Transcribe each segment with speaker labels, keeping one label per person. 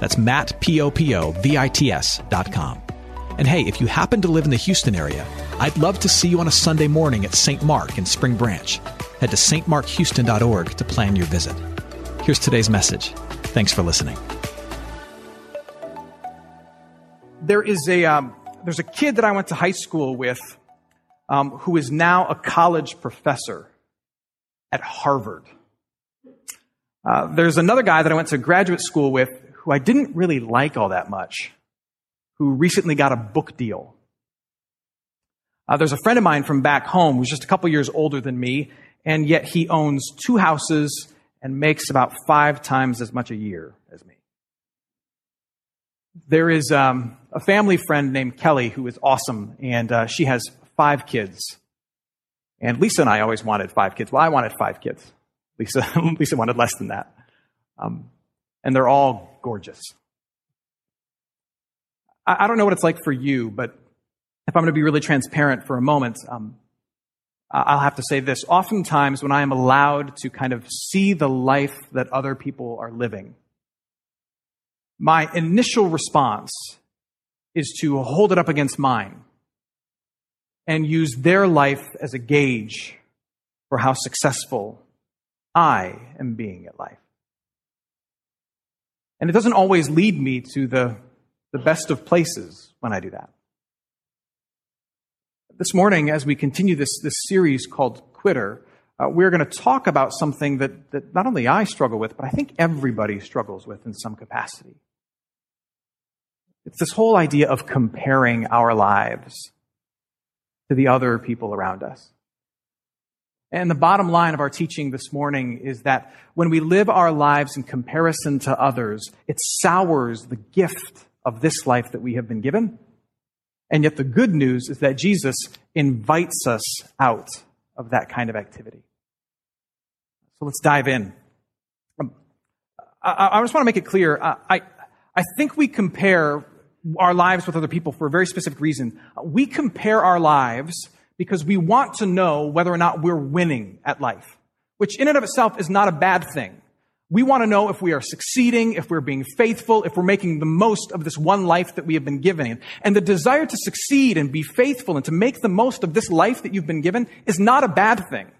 Speaker 1: That's Matt, P-O-P-O-V-I-T-S dot com. And hey, if you happen to live in the Houston area, I'd love to see you on a Sunday morning at St. Mark in Spring Branch. Head to stmarkhouston.org to plan your visit. Here's today's message. Thanks for listening.
Speaker 2: There is a um, there's a kid that I went to high school with um, who is now a college professor at Harvard. Uh, there's another guy that I went to graduate school with who I didn't really like all that much, who recently got a book deal. Uh, there's a friend of mine from back home who's just a couple years older than me, and yet he owns two houses and makes about five times as much a year as me. There is um, a family friend named Kelly who is awesome, and uh, she has five kids. And Lisa and I always wanted five kids. Well, I wanted five kids. Lisa, Lisa wanted less than that. Um, and they're all gorgeous. I, I, don't know what it's like for you, but if I'm going to be really transparent for a moment, um, I'll have to say this. Oftentimes, when I am allowed to kind of see the life that other people are living, my initial response is to hold it up against mine and use their life as a gauge for how successful I am being at life. And it doesn't always lead me to the, the best of places when I do that. This morning, as we continue this, this series called Quitter, uh, we're going to talk about something that, that not only I struggle with, but I think everybody struggles with in some capacity. It's this whole idea of comparing our lives to the other people around us. And the bottom line of our teaching this morning is that when we live our lives in comparison to others, it sours the gift of this life that we have been given. And yet the good news is that Jesus invites us out of that kind of activity. So let's dive in. Um, I, I, just want to make it clear. I, I think we compare our lives with other people for a very specific reason. We compare our lives because we want to know whether or not we're winning at life, which in and of itself is not a bad thing. We want to know if we are succeeding, if we're being faithful, if we're making the most of this one life that we have been given. And the desire to succeed and be faithful and to make the most of this life that you've been given is not a bad thing.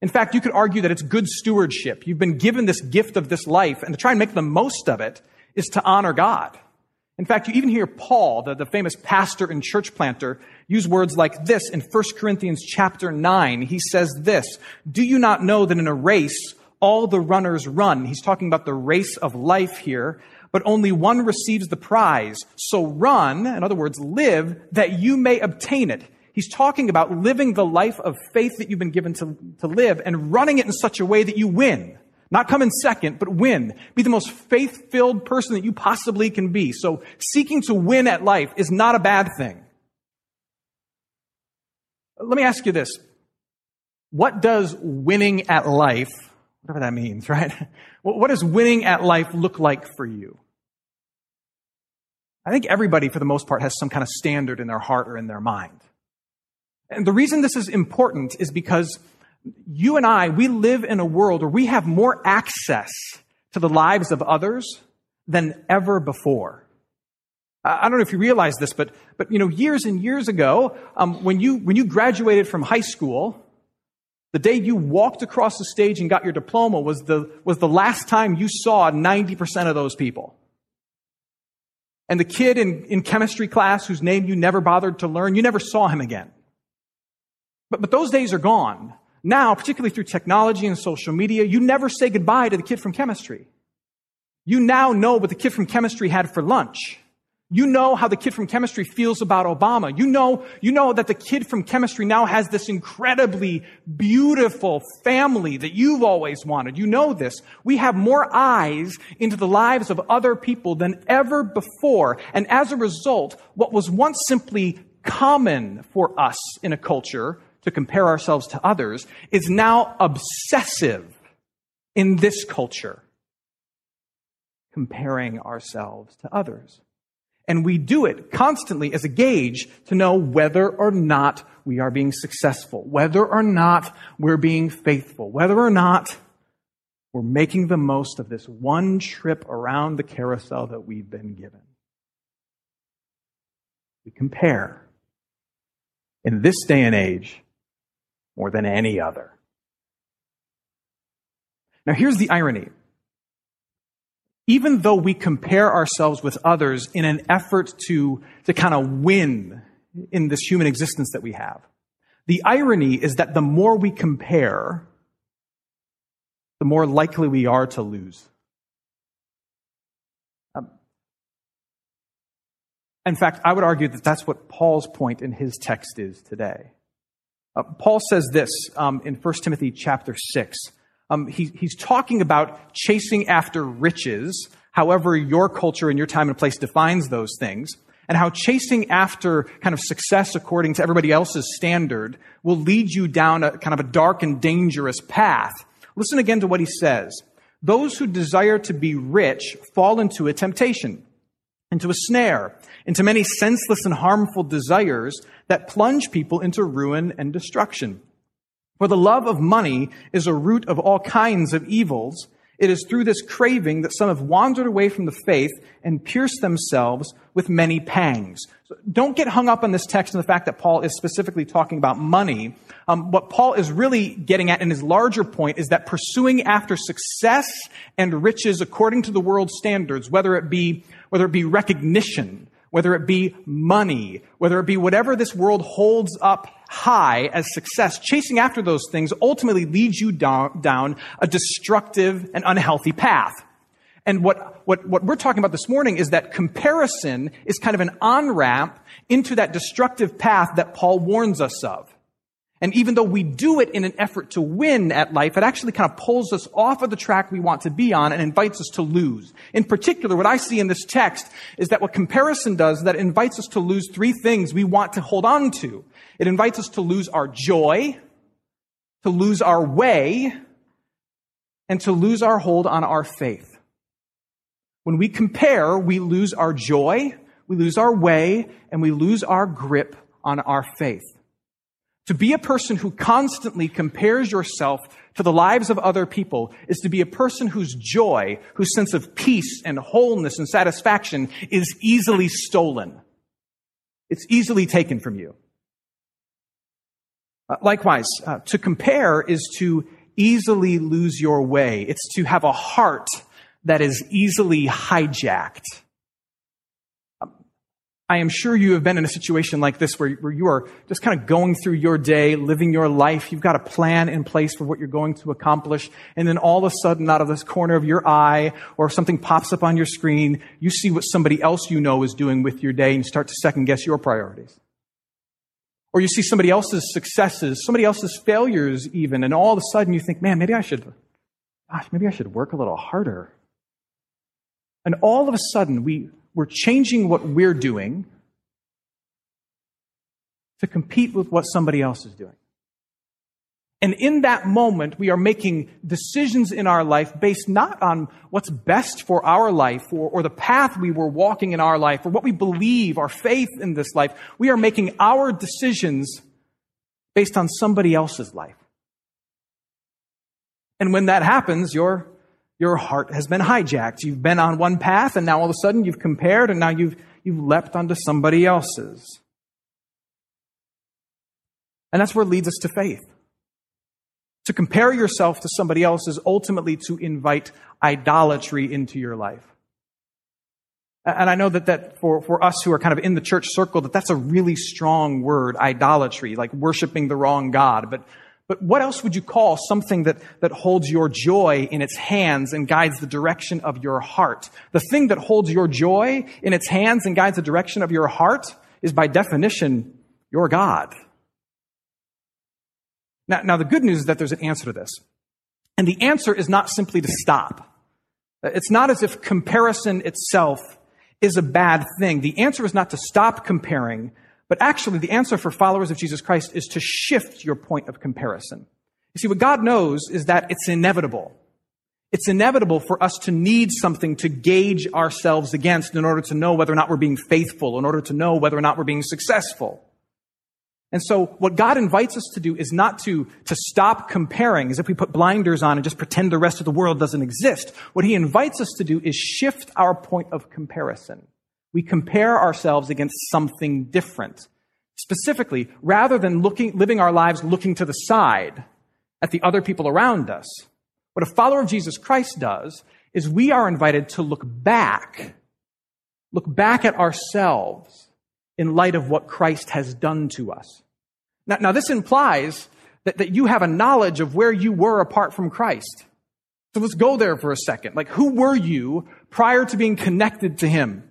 Speaker 2: In fact, you could argue that it's good stewardship. You've been given this gift of this life, and to try and make the most of it is to honor God. In fact, you even hear Paul, the, the famous pastor and church planter, use words like this in 1 Corinthians chapter 9. He says this, Do you not know that in a race, all the runners run? He's talking about the race of life here, but only one receives the prize. So run, in other words, live, that you may obtain it. He's talking about living the life of faith that you've been given to, to live and running it in such a way that you win. Not come in second, but win. Be the most faith filled person that you possibly can be. So seeking to win at life is not a bad thing. Let me ask you this. What does winning at life, whatever that means, right? What does winning at life look like for you? I think everybody, for the most part, has some kind of standard in their heart or in their mind. And the reason this is important is because you and I, we live in a world where we have more access to the lives of others than ever before. I don't know if you realize this, but, but you know, years and years ago, um, when, you, when you graduated from high school, the day you walked across the stage and got your diploma was the, was the last time you saw 90% of those people. And the kid in, in chemistry class whose name you never bothered to learn, you never saw him again. But, but those days are gone. Now, particularly through technology and social media, you never say goodbye to the kid from chemistry. You now know what the kid from chemistry had for lunch. You know how the kid from chemistry feels about Obama. You know, you know that the kid from chemistry now has this incredibly beautiful family that you've always wanted. You know this. We have more eyes into the lives of other people than ever before. And as a result, what was once simply common for us in a culture to compare ourselves to others is now obsessive in this culture, comparing ourselves to others. And we do it constantly as a gauge to know whether or not we are being successful, whether or not we're being faithful, whether or not we're making the most of this one trip around the carousel that we've been given. We compare in this day and age more than any other. Now, here's the irony even though we compare ourselves with others in an effort to, to kind of win in this human existence that we have, the irony is that the more we compare, the more likely we are to lose. Um, in fact, I would argue that that's what Paul's point in his text is today. Uh, Paul says this um, in 1 Timothy chapter 6 um, he, he's talking about chasing after riches, however your culture and your time and place defines those things, and how chasing after kind of success according to everybody else's standard will lead you down a kind of a dark and dangerous path. Listen again to what he says. Those who desire to be rich fall into a temptation, into a snare, into many senseless and harmful desires that plunge people into ruin and destruction. For the love of money is a root of all kinds of evils. It is through this craving that some have wandered away from the faith and pierced themselves with many pangs. So don't get hung up on this text and the fact that Paul is specifically talking about money. Um, what Paul is really getting at in his larger point is that pursuing after success and riches according to the world's standards, whether it be, whether it be recognition, whether it be money, whether it be whatever this world holds up high as success, chasing after those things ultimately leads you down, down a destructive and unhealthy path. And what, what, what we're talking about this morning is that comparison is kind of an on ramp into that destructive path that Paul warns us of. And even though we do it in an effort to win at life, it actually kind of pulls us off of the track we want to be on and invites us to lose. In particular, what I see in this text is that what comparison does is that it invites us to lose three things we want to hold on to. It invites us to lose our joy, to lose our way, and to lose our hold on our faith. When we compare, we lose our joy, we lose our way, and we lose our grip on our faith. To be a person who constantly compares yourself to the lives of other people is to be a person whose joy, whose sense of peace and wholeness and satisfaction is easily stolen. It's easily taken from you. Uh, likewise, uh, to compare is to easily lose your way. It's to have a heart that is easily hijacked. I am sure you have been in a situation like this where, where you are just kind of going through your day, living your life. You've got a plan in place for what you're going to accomplish. And then all of a sudden, out of this corner of your eye, or something pops up on your screen, you see what somebody else you know is doing with your day and you start to second guess your priorities. Or you see somebody else's successes, somebody else's failures even, and all of a sudden you think, man, maybe I should, gosh, maybe I should work a little harder. And all of a sudden we, we're changing what we're doing to compete with what somebody else is doing. And in that moment, we are making decisions in our life based not on what's best for our life or, or, the path we were walking in our life or what we believe, our faith in this life. We are making our decisions based on somebody else's life. And when that happens, your your heart has been hijacked. You've been on one path and now all of a sudden you've compared and now you've, you've leapt onto somebody else's. And that's where it leads us to faith. To compare yourself to somebody else is ultimately to invite idolatry into your life. And I know that, that for, for us who are kind of in the church circle, that that's a really strong word, idolatry, like worshiping the wrong God. But But what else would you call something that, that holds your joy in its hands and guides the direction of your heart? The thing that holds your joy in its hands and guides the direction of your heart is by definition your God. Now, now the good news is that there's an answer to this. And the answer is not simply to stop. It's not as if comparison itself is a bad thing. The answer is not to stop comparing, but actually, the answer for followers of Jesus Christ is to shift your point of comparison. You see, what God knows is that it's inevitable. It's inevitable for us to need something to gauge ourselves against in order to know whether or not we're being faithful, in order to know whether or not we're being successful. And so what God invites us to do is not to, to stop comparing as if we put blinders on and just pretend the rest of the world doesn't exist. What he invites us to do is shift our point of comparison. We compare ourselves against something different. Specifically, rather than looking, living our lives looking to the side at the other people around us, what a follower of Jesus Christ does is we are invited to look back, look back at ourselves in light of what Christ has done to us. Now, now this implies that, that you have a knowledge of where you were apart from Christ. So let's go there for a second. Like, who were you prior to being connected to Him?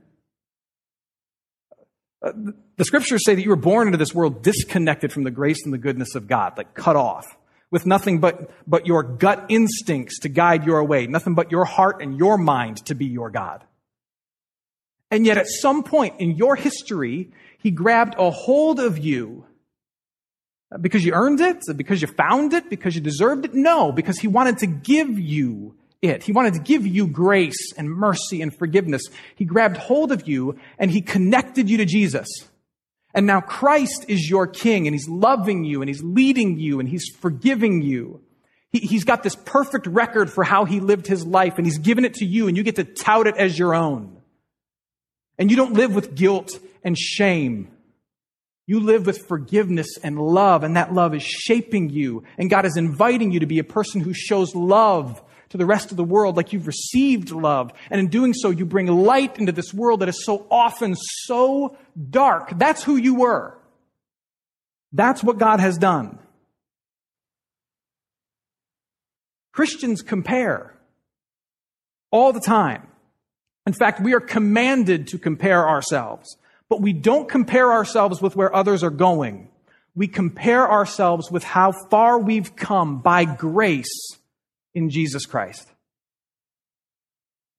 Speaker 2: The scriptures say that you were born into this world disconnected from the grace and the goodness of God, like cut off, with nothing but, but your gut instincts to guide your way, nothing but your heart and your mind to be your God. And yet at some point in your history, he grabbed a hold of you because you earned it, because you found it, because you deserved it. No, because he wanted to give you it. He wanted to give you grace and mercy and forgiveness. He grabbed hold of you and he connected you to Jesus. And now Christ is your king and he's loving you and he's leading you and he's forgiving you. He, has got this perfect record for how he lived his life and he's given it to you and you get to tout it as your own. And you don't live with guilt and shame. You live with forgiveness and love, and that love is shaping you. And God is inviting you to be a person who shows love to the rest of the world like you've received love. And in doing so, you bring light into this world that is so often so dark. That's who you were. That's what God has done. Christians compare all the time. In fact, we are commanded to compare ourselves, but we don't compare ourselves with where others are going. We compare ourselves with how far we've come by grace in Jesus Christ.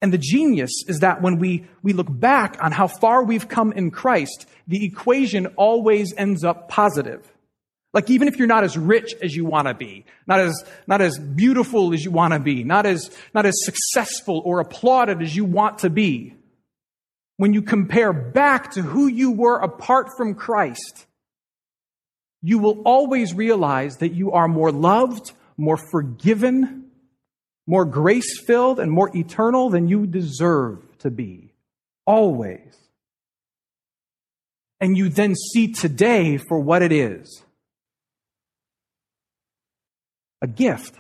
Speaker 2: And the genius is that when we, we look back on how far we've come in Christ, the equation always ends up positive. Like even if you're not as rich as you want to be, not as, not as beautiful as you want to be, not as, not as successful or applauded as you want to be, when you compare back to who you were apart from Christ, you will always realize that you are more loved, more forgiven, more grace filled and more eternal than you deserve to be. Always. And you then see today for what it is a gift.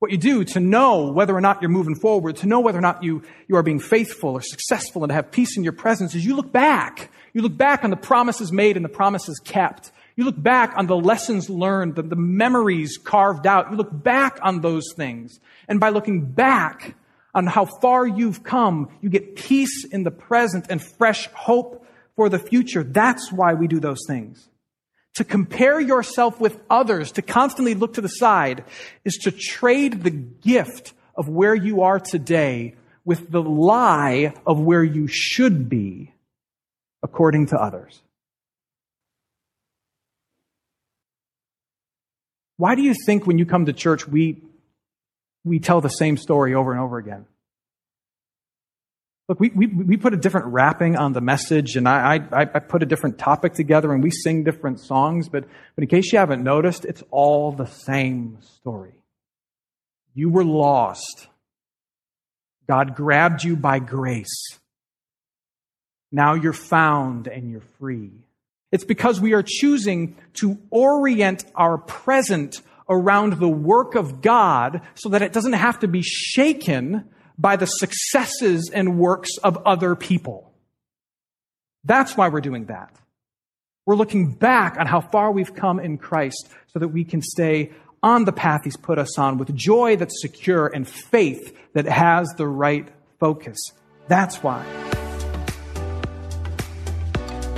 Speaker 2: What you do to know whether or not you're moving forward, to know whether or not you, you are being faithful or successful and to have peace in your presence is you look back. You look back on the promises made and the promises kept. You look back on the lessons learned, the, the memories carved out. You look back on those things. And by looking back on how far you've come, you get peace in the present and fresh hope for the future. That's why we do those things. To compare yourself with others, to constantly look to the side, is to trade the gift of where you are today with the lie of where you should be according to others. Why do you think when you come to church, we, we tell the same story over and over again? Look, we, we, we put a different wrapping on the message, and I, I, I put a different topic together, and we sing different songs, but, but in case you haven't noticed, it's all the same story. You were lost. God grabbed you by grace. Now you're found and you're free. It's because we are choosing to orient our present around the work of God so that it doesn't have to be shaken by the successes and works of other people. That's why we're doing that. We're looking back on how far we've come in Christ so that we can stay on the path He's put us on with joy that's secure and faith that has the right focus. That's why.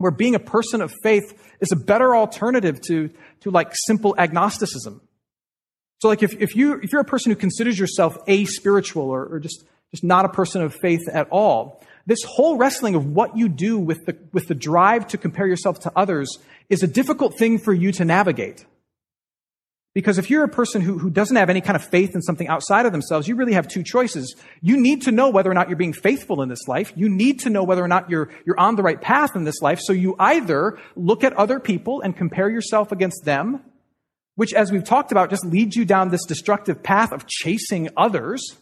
Speaker 2: where being a person of faith is a better alternative to, to like simple agnosticism. So like if, if you if you're a person who considers yourself aspiritual or, or just, just not a person of faith at all, this whole wrestling of what you do with the, with the drive to compare yourself to others is a difficult thing for you to navigate. Because if you're a person who, who doesn't have any kind of faith in something outside of themselves, you really have two choices. You need to know whether or not you're being faithful in this life. You need to know whether or not you're, you're on the right path in this life. So you either look at other people and compare yourself against them, which, as we've talked about, just leads you down this destructive path of chasing others.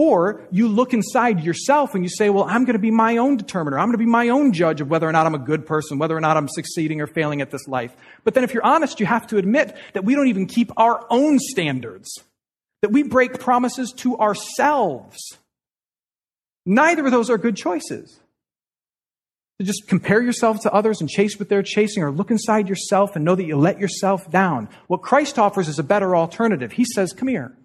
Speaker 2: Or you look inside yourself and you say, well, I'm going to be my own determiner. I'm going to be my own judge of whether or not I'm a good person, whether or not I'm succeeding or failing at this life. But then if you're honest, you have to admit that we don't even keep our own standards, that we break promises to ourselves. Neither of those are good choices to just compare yourself to others and chase what they're chasing or look inside yourself and know that you let yourself down. What Christ offers is a better alternative. He says, come here.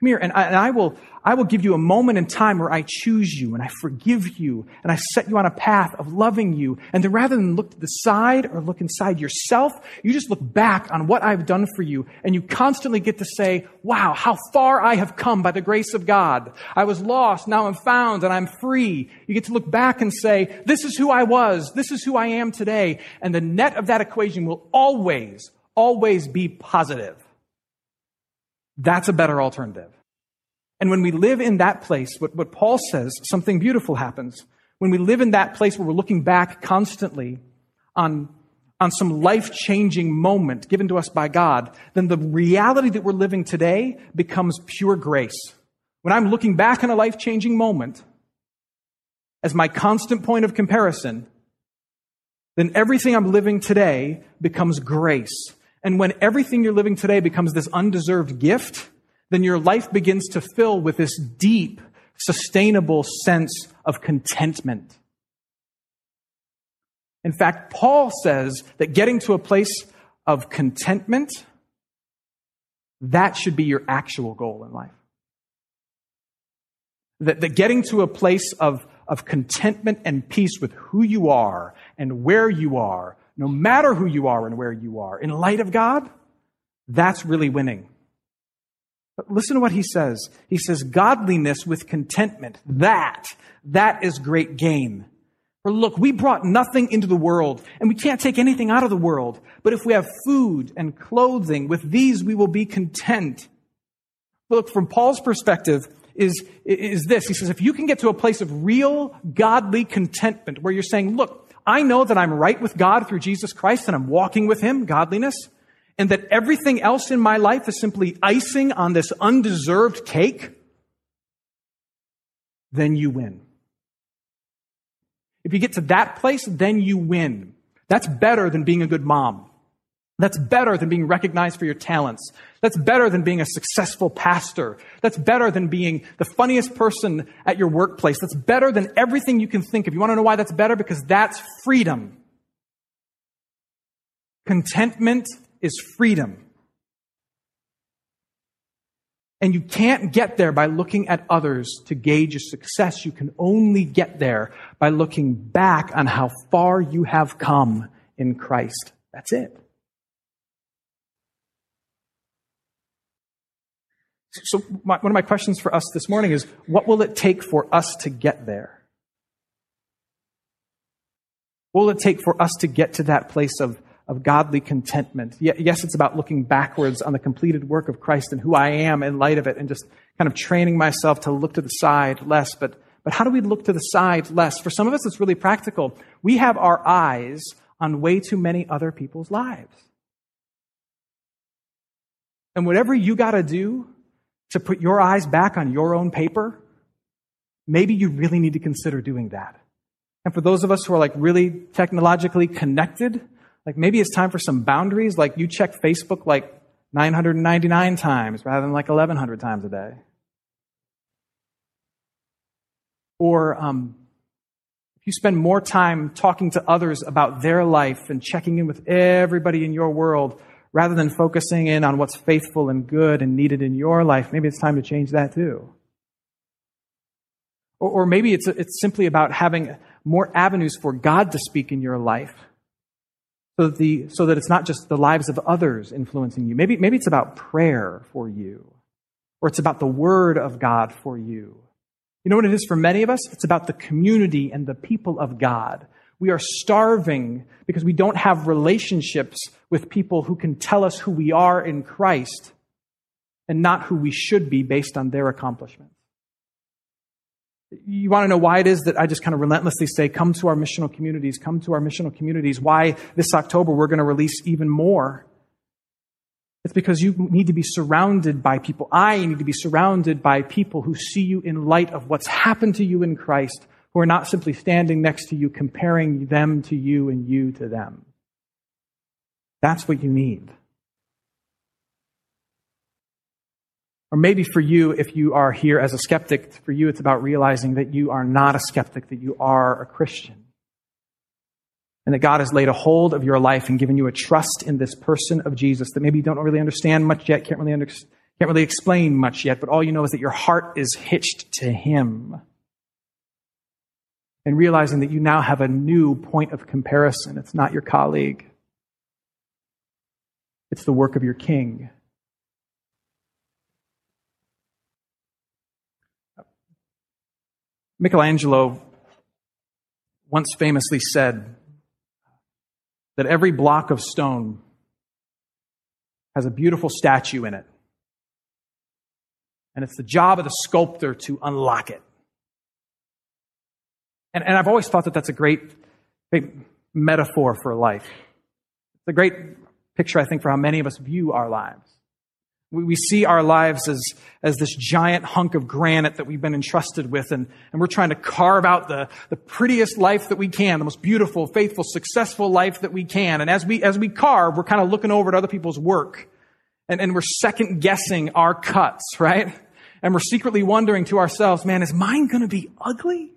Speaker 2: Come here, and I, and I, will, I will give you a moment in time where I choose you and I forgive you and I set you on a path of loving you. And then rather than look to the side or look inside yourself, you just look back on what I've done for you and you constantly get to say, wow, how far I have come by the grace of God. I was lost, now I'm found and I'm free. You get to look back and say, this is who I was, this is who I am today. And the net of that equation will always, always be positive. That's a better alternative. And when we live in that place, what, what Paul says, something beautiful happens. When we live in that place where we're looking back constantly on, on some life changing moment given to us by God, then the reality that we're living today becomes pure grace. When I'm looking back on a life changing moment as my constant point of comparison, then everything I'm living today becomes grace. And when everything you're living today becomes this undeserved gift, then your life begins to fill with this deep, sustainable sense of contentment. In fact, Paul says that getting to a place of contentment, that should be your actual goal in life. That, that getting to a place of, of contentment and peace with who you are and where you are no matter who you are and where you are, in light of God, that's really winning. But listen to what he says. He says, godliness with contentment, that, that is great gain. For look, we brought nothing into the world, and we can't take anything out of the world. But if we have food and clothing, with these we will be content. Look, from Paul's perspective, is, is this. He says, if you can get to a place of real godly contentment where you're saying, look, I know that I'm right with God through Jesus Christ and I'm walking with Him, godliness, and that everything else in my life is simply icing on this undeserved cake, then you win. If you get to that place, then you win. That's better than being a good mom. That's better than being recognized for your talents. That's better than being a successful pastor. That's better than being the funniest person at your workplace. That's better than everything you can think of. You want to know why that's better? Because that's freedom. Contentment is freedom. And you can't get there by looking at others to gauge your success. You can only get there by looking back on how far you have come in Christ. That's it. So, my, one of my questions for us this morning is what will it take for us to get there? What will it take for us to get to that place of, of godly contentment? Yes, it's about looking backwards on the completed work of Christ and who I am in light of it and just kind of training myself to look to the side less. But, but how do we look to the side less? For some of us, it's really practical. We have our eyes on way too many other people's lives. And whatever you got to do to put your eyes back on your own paper, maybe you really need to consider doing that. And for those of us who are like really technologically connected, like maybe it's time for some boundaries, like you check Facebook like 999 times rather than like 1100 times a day. Or um, if you spend more time talking to others about their life and checking in with everybody in your world rather than focusing in on what's faithful and good and needed in your life, maybe it's time to change that too. Or, or maybe it's, it's simply about having more avenues for God to speak in your life so that, the, so that it's not just the lives of others influencing you. Maybe, maybe it's about prayer for you, or it's about the Word of God for you. You know what it is for many of us? It's about the community and the people of God. We are starving because we don't have relationships with people who can tell us who we are in Christ and not who we should be based on their accomplishments. You want to know why it is that I just kind of relentlessly say, come to our missional communities, come to our missional communities. Why this October we're going to release even more. It's because you need to be surrounded by people. I need to be surrounded by people who see you in light of what's happened to you in Christ, who are not simply standing next to you, comparing them to you and you to them. That's what you need. Or maybe for you, if you are here as a skeptic, for you it's about realizing that you are not a skeptic, that you are a Christian. And that God has laid a hold of your life and given you a trust in this person of Jesus that maybe you don't really understand much yet, can't really, under, can't really explain much yet, but all you know is that your heart is hitched to Him. And realizing that you now have a new point of comparison. It's not your colleague, it's the work of your King. Michelangelo once famously said that every block of stone has a beautiful statue in it. And it's the job of the sculptor to unlock it. And, and I've always thought that that's a great, great metaphor for life. It's a great picture, I think, for how many of us view our lives. We, we see our lives as, as this giant hunk of granite that we've been entrusted with, and, and we're trying to carve out the, the prettiest life that we can, the most beautiful, faithful, successful life that we can. And as we, as we carve, we're kind of looking over at other people's work, and, and we're second guessing our cuts, right? And we're secretly wondering to ourselves, man, is mine going to be ugly?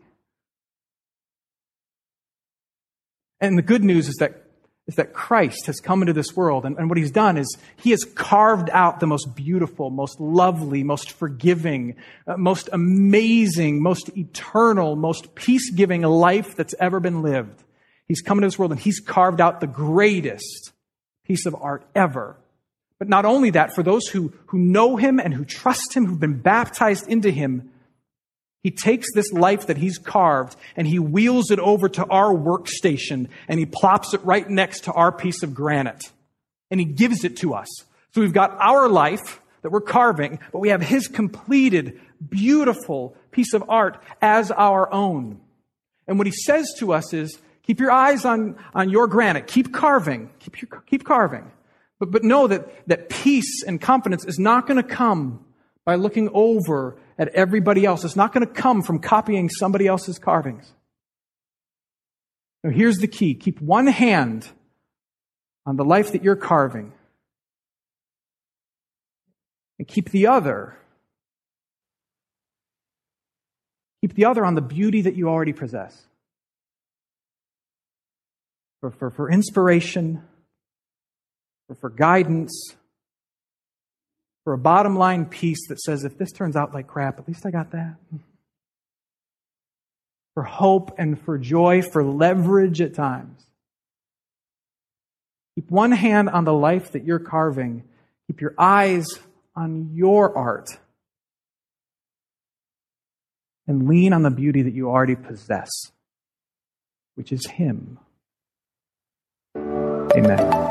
Speaker 2: And the good news is that is that Christ has come into this world, and, and, what he's done is he has carved out the most beautiful, most lovely, most forgiving, uh, most amazing, most eternal, most peace giving life that's ever been lived. He's come into this world and he's carved out the greatest piece of art ever. But not only that, for those who, who know him and who trust him, who've been baptized into him, he takes this life that he's carved and he wheels it over to our workstation and he plops it right next to our piece of granite. And he gives it to us. So we've got our life that we're carving, but we have his completed, beautiful piece of art as our own. And what he says to us is, keep your eyes on, on your granite. Keep carving. Keep, your, keep carving. But, but know that, that peace and confidence is not going to come by looking over at everybody else. It's not going to come from copying somebody else's carvings. Now, here's the key keep one hand on the life that you're carving, and keep the other. Keep the other on the beauty that you already possess. For, for, for inspiration, for, for guidance, for a bottom line piece that says, if this turns out like crap, at least I got that. For hope and for joy, for leverage at times. Keep one hand on the life that you're carving. Keep your eyes on your art. And lean on the beauty that you already possess, which is Him. Amen.